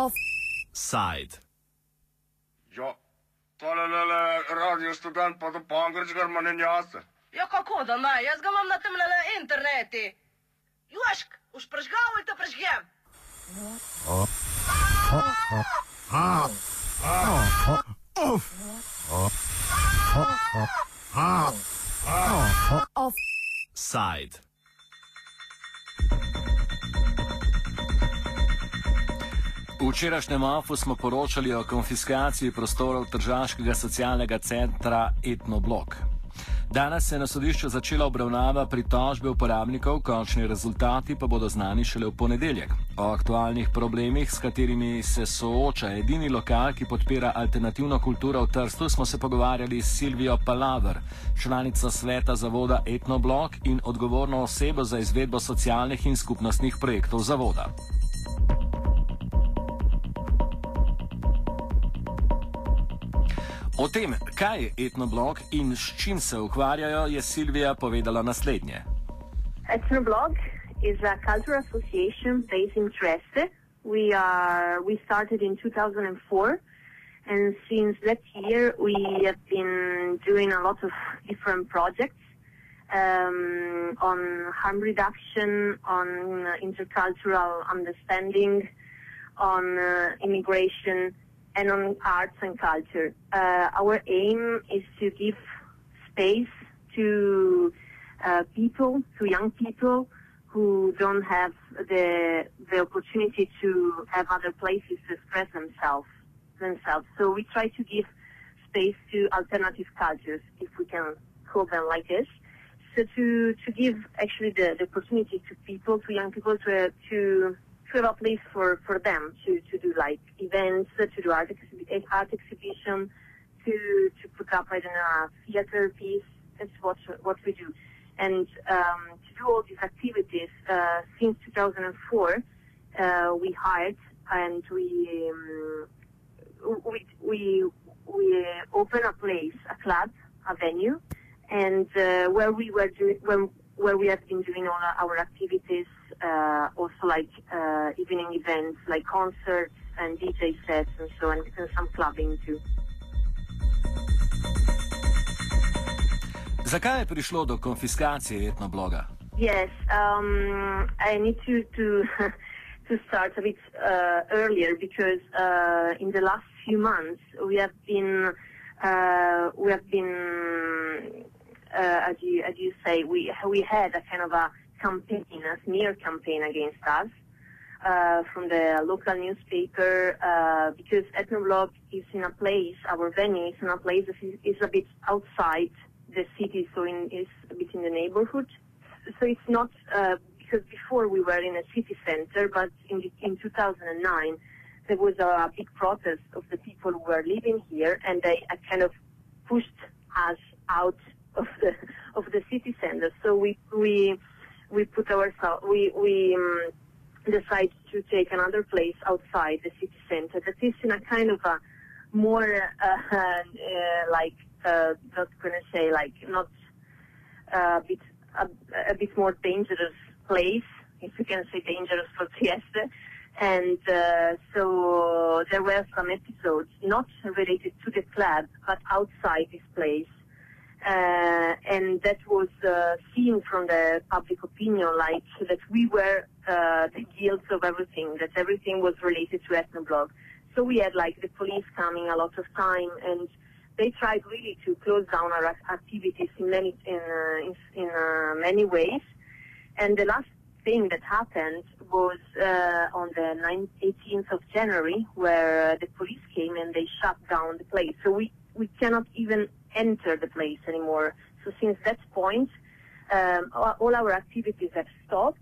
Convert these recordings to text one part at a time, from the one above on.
Offside. Ja, tole radio študent pa do pangričkar manj jaz. Ja, kako da naj? Jaz ga imam na tem le internetu. Jošk, už prežgal in to prežgem. Offside. V včerajšnjem AFU smo poročali o konfiskaciji prostorov Tržaškega socialnega centra Etnoblok. Danes se je na sodišču začela obravnava pritožbe uporabnikov, končni rezultati pa bodo znani šele v ponedeljek. O aktualnih problemih, s katerimi se sooča edini lokal, ki podpira alternativno kulturo v Trstu, smo se pogovarjali s Silvijo Palaver, članico sveta zavoda Etnoblok in odgovorno osebo za izvedbo socialnih in skupnostnih projektov zavoda. O tem, kaj je etnoblog in s čim se ukvarjajo, je Silvija povedala naslednje. Etnoblog is a cultural association based in Trieste. We are we started in 2004, and since that year we have been doing a lot of different projects um, on harm reduction, on intercultural understanding, on uh, immigration, and on arts and culture. Uh, our aim is to give space to uh, people, to young people who don't have the the opportunity to have other places to express themselves themselves. So we try to give space to alternative cultures, if we can call them like this. So to to give actually the, the opportunity to people, to young people, to to have a place for, for them to, to do like events, to do art, exhi- art exhibition, to to put up I don't know a theater piece. That's what what we do, and um, to do all these activities uh, since 2004, uh, we hired and we um, we we we open a place, a club, a venue, and uh, where we were doing when where we have been doing all our activities, also like uh, evening events, like concerts and DJ sets and so on, and some clubbing too. Zakaj je prišlo do konfiskacije etnobloga? Yes, um, I need to to to start a bit uh, earlier because uh, in the last few months we have been uh, we have been uh, as you as you say we we had a kind of a campaign, a smear campaign against us uh, from the local newspaper uh, because Etnoblog is in a place, our venue is in a place that is, is a bit outside the city, so in, is a bit in the neighborhood. So it's not uh, because before we were in a city center, but in, the, in 2009 there was a big protest of the people who were living here, and they uh, kind of pushed us out of the of the city center. So we we we put ourselves we we um, decided to take another place outside the city center that is in a kind of a more uh, uh, like uh, not gonna say like not a bit a, a bit more dangerous place if you can say dangerous for Trieste. And uh, so there were some episodes not related to the club, but outside this place uh, and that was uh, seen from the public opinion, like that we were uh, the guilt of everything, that everything was related to Etnoblog. So we had like the police coming a lot of time, and they tried really to close down our activities in many in uh, in, in uh, many ways. And the last thing that happened was on the 9th, 18th of January, where the police came and they shut down the place. So we we cannot even enter the place anymore. So since that point, um, all our activities have stopped,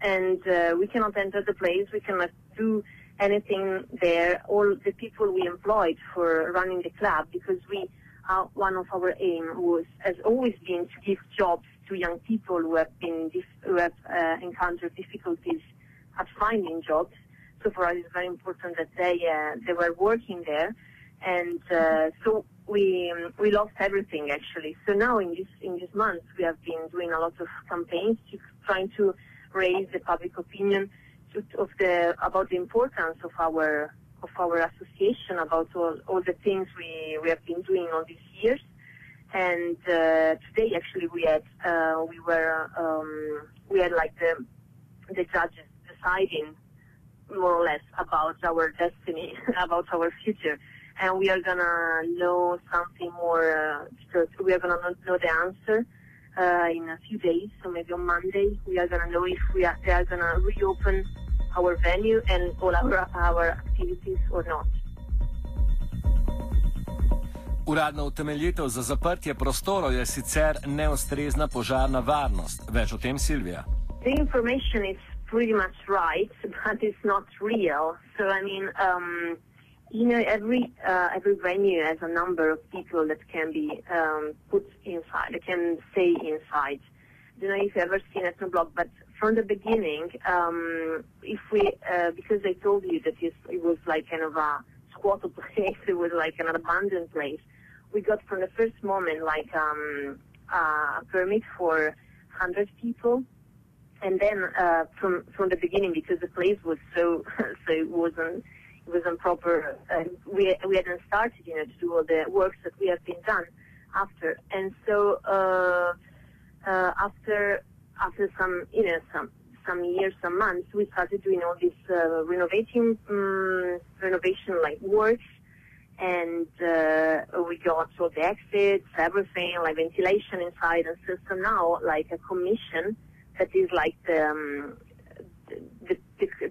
and uh, we cannot enter the place. We cannot do anything there. All the people we employed for running the club, because we, uh, one of our aim was has always been to give jobs to young people who have been who have uh, encountered difficulties at finding jobs. So for us, it's very important that they uh, they were working there, and uh, so we we lost everything actually. So now in this in this month we have been doing a lot of campaigns to trying to raise the public opinion of the about the importance of our of our association, about all, all the things we, we have been doing all these years. And uh, today, actually, we had uh, we were um, we had like the the judges deciding more or less about our destiny, about our future, and we are gonna know something more. Uh, we are gonna know the answer uh, in a few days, so maybe on Monday we are gonna know if we are they are gonna reopen our venue and all our our activities or not. Uradna utemeljitev za zaprtje prostorov je sicer neustrezna požarna varnost. Več o tem, Silvija. The information is pretty much right, but it's not real. So I mean, um, you know, every uh, every venue has a number of people that can be um, put inside, that can stay inside. I don't know if you've ever seen Etnoblog, but from the beginning, um, if we, uh, because I told you that it was like kind of a squatted place, it was like an abandoned place. We got from the first moment like um, a permit for 100 people, and then uh, from from the beginning, because the place was so so it wasn't wasn't proper. We we hadn't started, you know, to do all the works that we have been done after, and so uh, uh, after after some, you know, some some years, some months, we started doing all this uh, renovating, um, renovation like works, and uh, we got all the exits, everything, like ventilation inside, and so, now like a commission that is like the, um,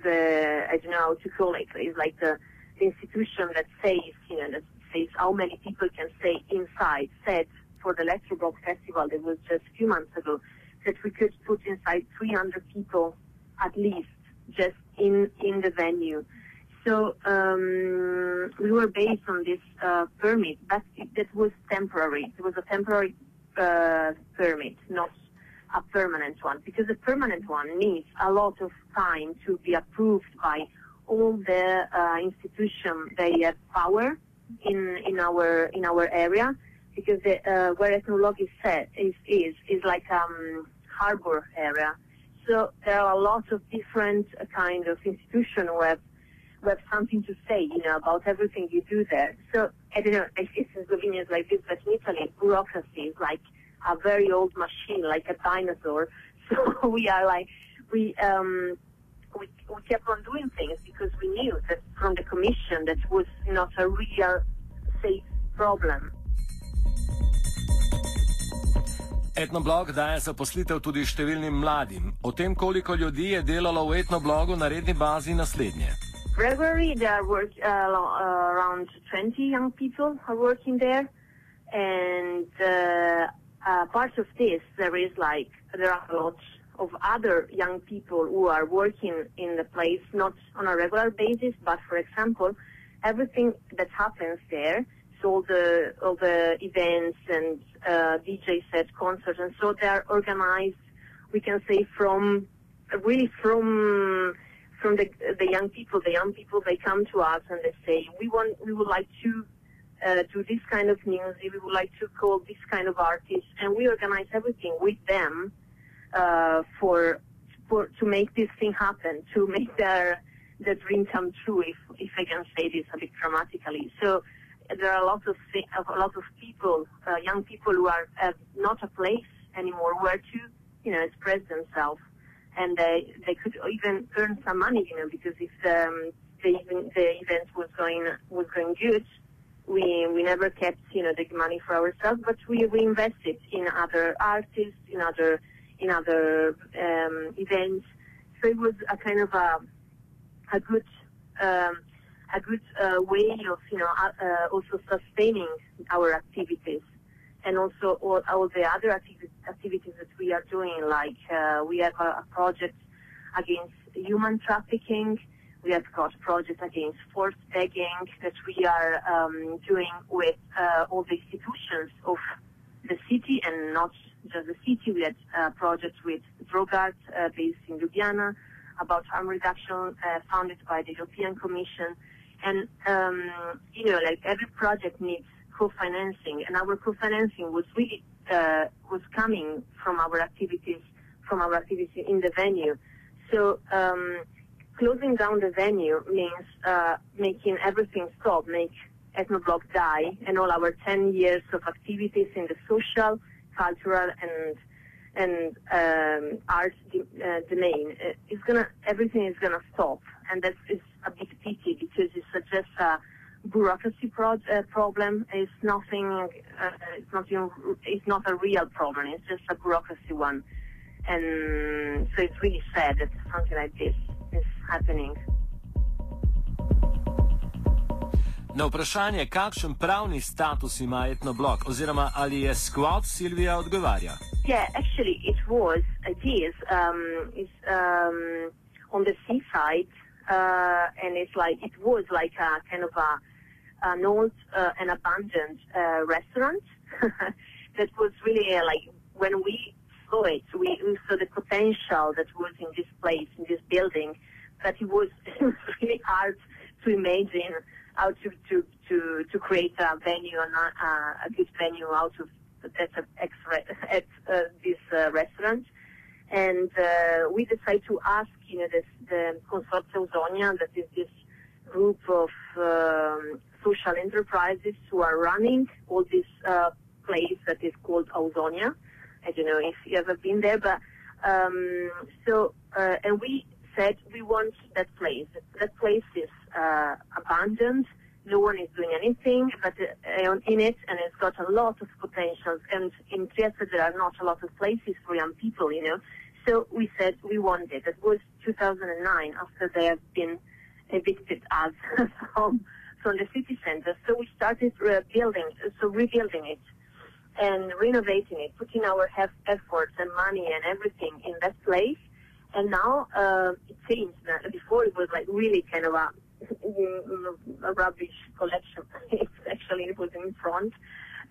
the, I don't know how to call it, it, is like the, institution that says, you know, that says how many people can stay inside, said for the Electroblock Festival that was just a few months ago, that we could put inside 300 people at least just in in the venue. So um, we were based on this uh, permit, but it, that was temporary. It was a temporary uh, permit, not a permanent one, because the permanent one needs a lot of time to be approved by all the uh, institutions they have power in in our in our area, because the, uh, where Etnoblog is set is is is like um harbor area. So there are a lot of different uh, kind of institutions who have, have something to say, you know, about everything you do there. So I don't know, I see in Slovenia is like this, but in Italy, bureaucracy is like a very old machine, like a dinosaur. So we are like, we, um, we, we kept on doing things because we knew that from the commission that was not a real safe problem. Etnoblog daje zaposlitev tudi številnim mladim. O tem, koliko ljudi je delalo v etnoblogu na redni bazi, naslednje. Regularly, there work, uh, uh, around 20 young people are working there, and uh, uh, part of this there is like there are a lot of other young people who are working in the place not on a regular basis, but for example, everything that happens there so all the all the events and uh, DJ set concerts, and so they are organized. We can say from really from from the the young people. The young people they come to us and they say we want we would like to uh, do this kind of music. We would like to call this kind of artists, and we organize everything with them uh, for for to make this thing happen, to make their their dream come true. If if I can say this a bit dramatically, so there are a lot of a lot of people, uh, young people who are have not a place anymore where to, you know, express themselves, and they they could even earn some money, you know, because if um, the the event was going was going good, we we never kept you know the money for ourselves, but we we invested in other artists, in other in other um, events. So it was a kind of a a good. Um, a good uh, way of, you know, uh, uh, also sustaining our activities and also all, all the other activities, that we are doing, like uh, we have a, a, project against human trafficking, we have got a project against forced begging that we are um, doing with uh, all the institutions of the city and not just the city. We had a project with Drogart uh, based in Ljubljana about harm reduction funded by the European Commission and, um, you know, like every project needs co-financing and our co-financing was really, uh, was coming from our activities, from our activities in the venue. So, um, closing down the venue means uh, making everything stop, make Etnoblog die, and all our 10 years of activities in the social, cultural, and and um, art uh, domain. Uh, it's gonna everything is gonna stop, and that's is a big pity because it's just a bureaucracy pro- uh, problem. It's nothing. Uh, it's not. Even, it's not a real problem. It's just a bureaucracy one, and so it's really sad that something like this is happening. Na vprašanje, kakšen pravni status ima etnoblok, oziroma ali je skvot, Silvija odgovarja. Yeah, actually, it was. It is. Um, it's um, on the seaside, uh, and it's like it was like a kind of a an old uh, and abandoned uh, restaurant that was really uh, like when we saw it, we, we saw the potential that was in this place, in this building, that it was, really hard to imagine how to, to, to, to create a venue, a, a good venue out of that at uh, this uh, restaurant. And uh, we decided to ask, you know, this, the Consorzio Ausonia, that is this group of um, social enterprises who are running all this uh, place that is called Ausonia. I don't know if you ever been there, but um, so uh, and we said we want that place. That place is uh, abandoned. No one is doing anything, but uh, in it, and it's got a lot of potential. And in Trieste, there are not a lot of places for young people, you know. So we said we want it. It was 2009, after they have been evicted us from from the city center. So we started rebuilding, so rebuilding it and renovating it, putting our efforts and money and everything in that place. And now uh, it changed. Before it was like really kind of a, a rubbish collection. actually it was in front,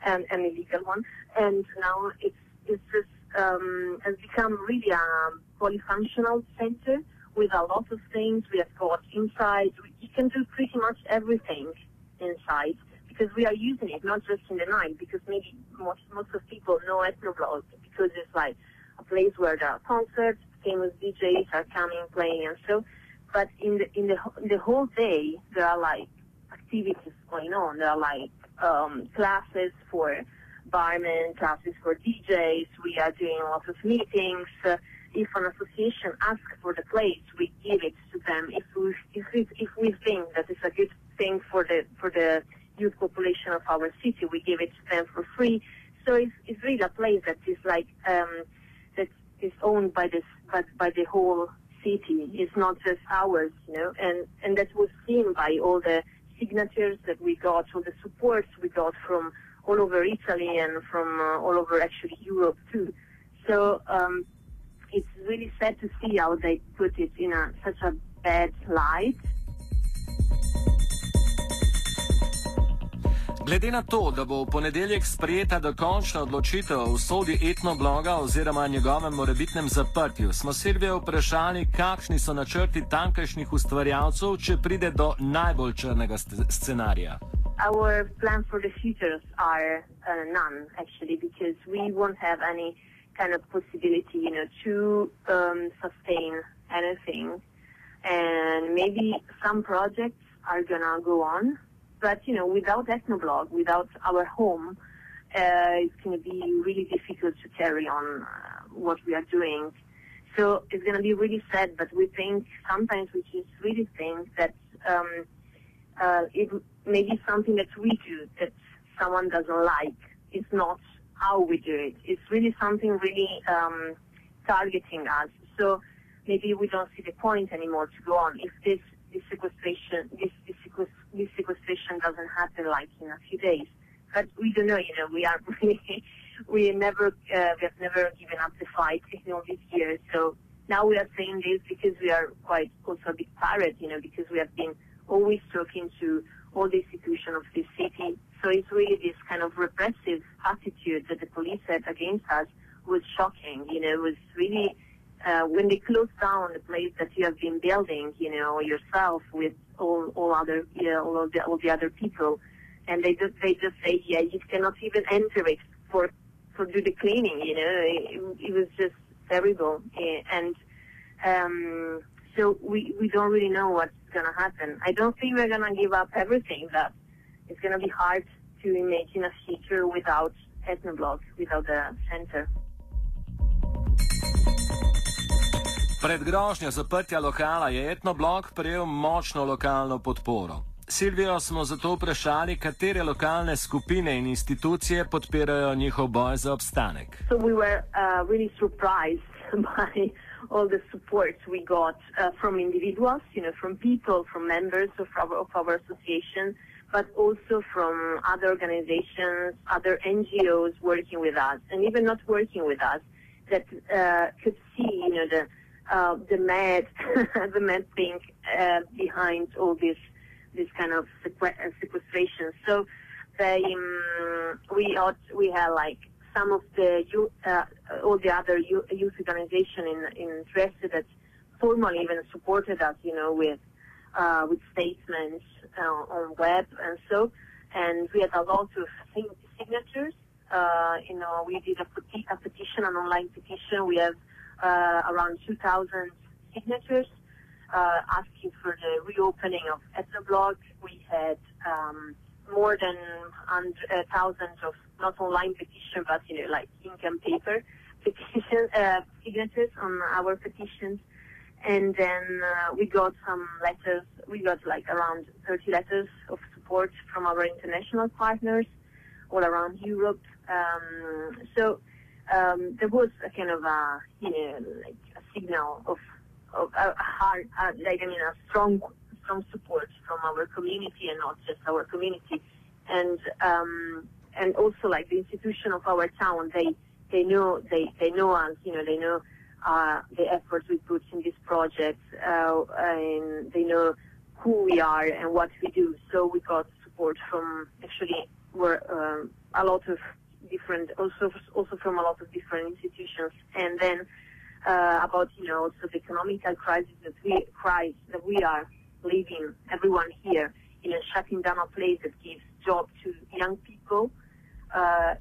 and an illegal one. And now it's it's just um, has become really a polyfunctional center with a lot of things. We have got inside. You can do pretty much everything inside because we are using it not just in the night. Because maybe most most of people know Etnoblog because it's like a place where there are concerts, famous DJs are coming playing and so. But in the in the in the whole day there are like activities going on. There are like um, classes for barmen, classes for DJs. We are doing a lot of meetings. Uh, if an association asks for the place, we give it to them. If we if we, if we think that it's a good thing for the for the youth population of our city, we give it to them for free. So it's, it's really a place that is like um, that is owned by this by, by the whole city. It's not just ours, you know, and and that was seen by all the signatures that we got, all the supports we got from all over Italy and from uh, all over actually Europe too. So um, it's really sad to see how they put it in a, such a bad light. Glede na to, da bo v ponedeljek sprejeta dokončna odločitev o sodi etnobloga oziroma njegovem morebitnem zaprtju, smo Silvijo vprašali, kakšni so načrti tamkajšnjih ustvarjalcev, če pride do najbolj črnega scenarija. Our plan for the future are uh, none, actually, because we won't have any kind of possibility, you know, to um, sustain anything. And maybe some projects are gonna go on, but you know, without Etnoblog, without our home, uh, it's gonna be really difficult to carry on uh, what we are doing. So it's gonna be really sad, but we think sometimes we just really think that um, uh, it may be something that we do that someone doesn't like. It's not how we do it. It's really something really um, targeting us. So maybe we don't see the point anymore to go on if this this sequestration this this, this sequestration doesn't happen like in a few days. But we don't know. You know, we are really we never uh, we have never given up the fight in all these years. So now we are saying this because we are quite also a big pirate. You know, because we have been always talking to all the institutions of this city. So it's really this kind of repressive attitude that the police had against us was shocking. You know, it was really uh, when they close down the place that you have been building, you know, yourself with all all other you know, all the all the other people, and they just they just say, yeah, you cannot even enter it for for do the cleaning. You know, it, it was just terrible, and um, So we, we don't really know what's going to happen. I don't think we're going to give up everything, but it's going to be hard to imagine a future without etnoblog, without the center. Pred grožnjo zaprtja lokala je etnoblok prejel močno lokalno podporo. Silvijo smo zato vprašali, katere lokalne skupine in institucije podpirajo njihov boj za obstanek. So we were uh, really by all the support we got uh, from individuals, you know, from people, from members of our, of our association, but also from other organizations, other NGOs working with us, and even not working with us, that uh, could see, you know, the uh, the mad the mad thing uh, behind all this this kind of sequ- sequestration. So they um, we had we had like some of the uh, all the other youth organization in in Dresden that formally even supported us, you know, with uh, with statements uh, on web and so. And we had a lot of signatures. Uh, you know, we did a, peti- a, petition, an online petition. We have uh, around 2,000 signatures uh, asking for the reopening of Etnoblog. We had um, more than uh, thousands of not online petition, but you know, like ink and paper petition uh, signatures on our petitions. And then uh, we got some letters. We got like around 30 letters of support from our international partners all around Europe. Um, so um, there was a kind of a you know like a signal of of a hard like I mean a strong strong support from our community and not just our community, and um, and also like the institution of our town they they know they they know us you know they know uh, the efforts we put in this project uh, and they know who we are and what we do. So we got support from actually were um, a lot of different also also from a lot of different institutions and then uh, about you know also the economical crisis that we crisis that we are living everyone here you know shutting down a place that gives job to young people uh,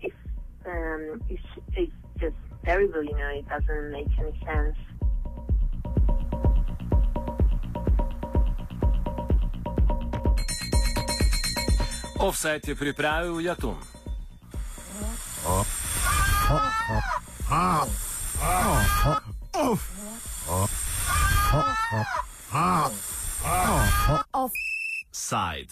um, is is just terrible you know it doesn't make any sense Offside je pripravil Jatun. Offside.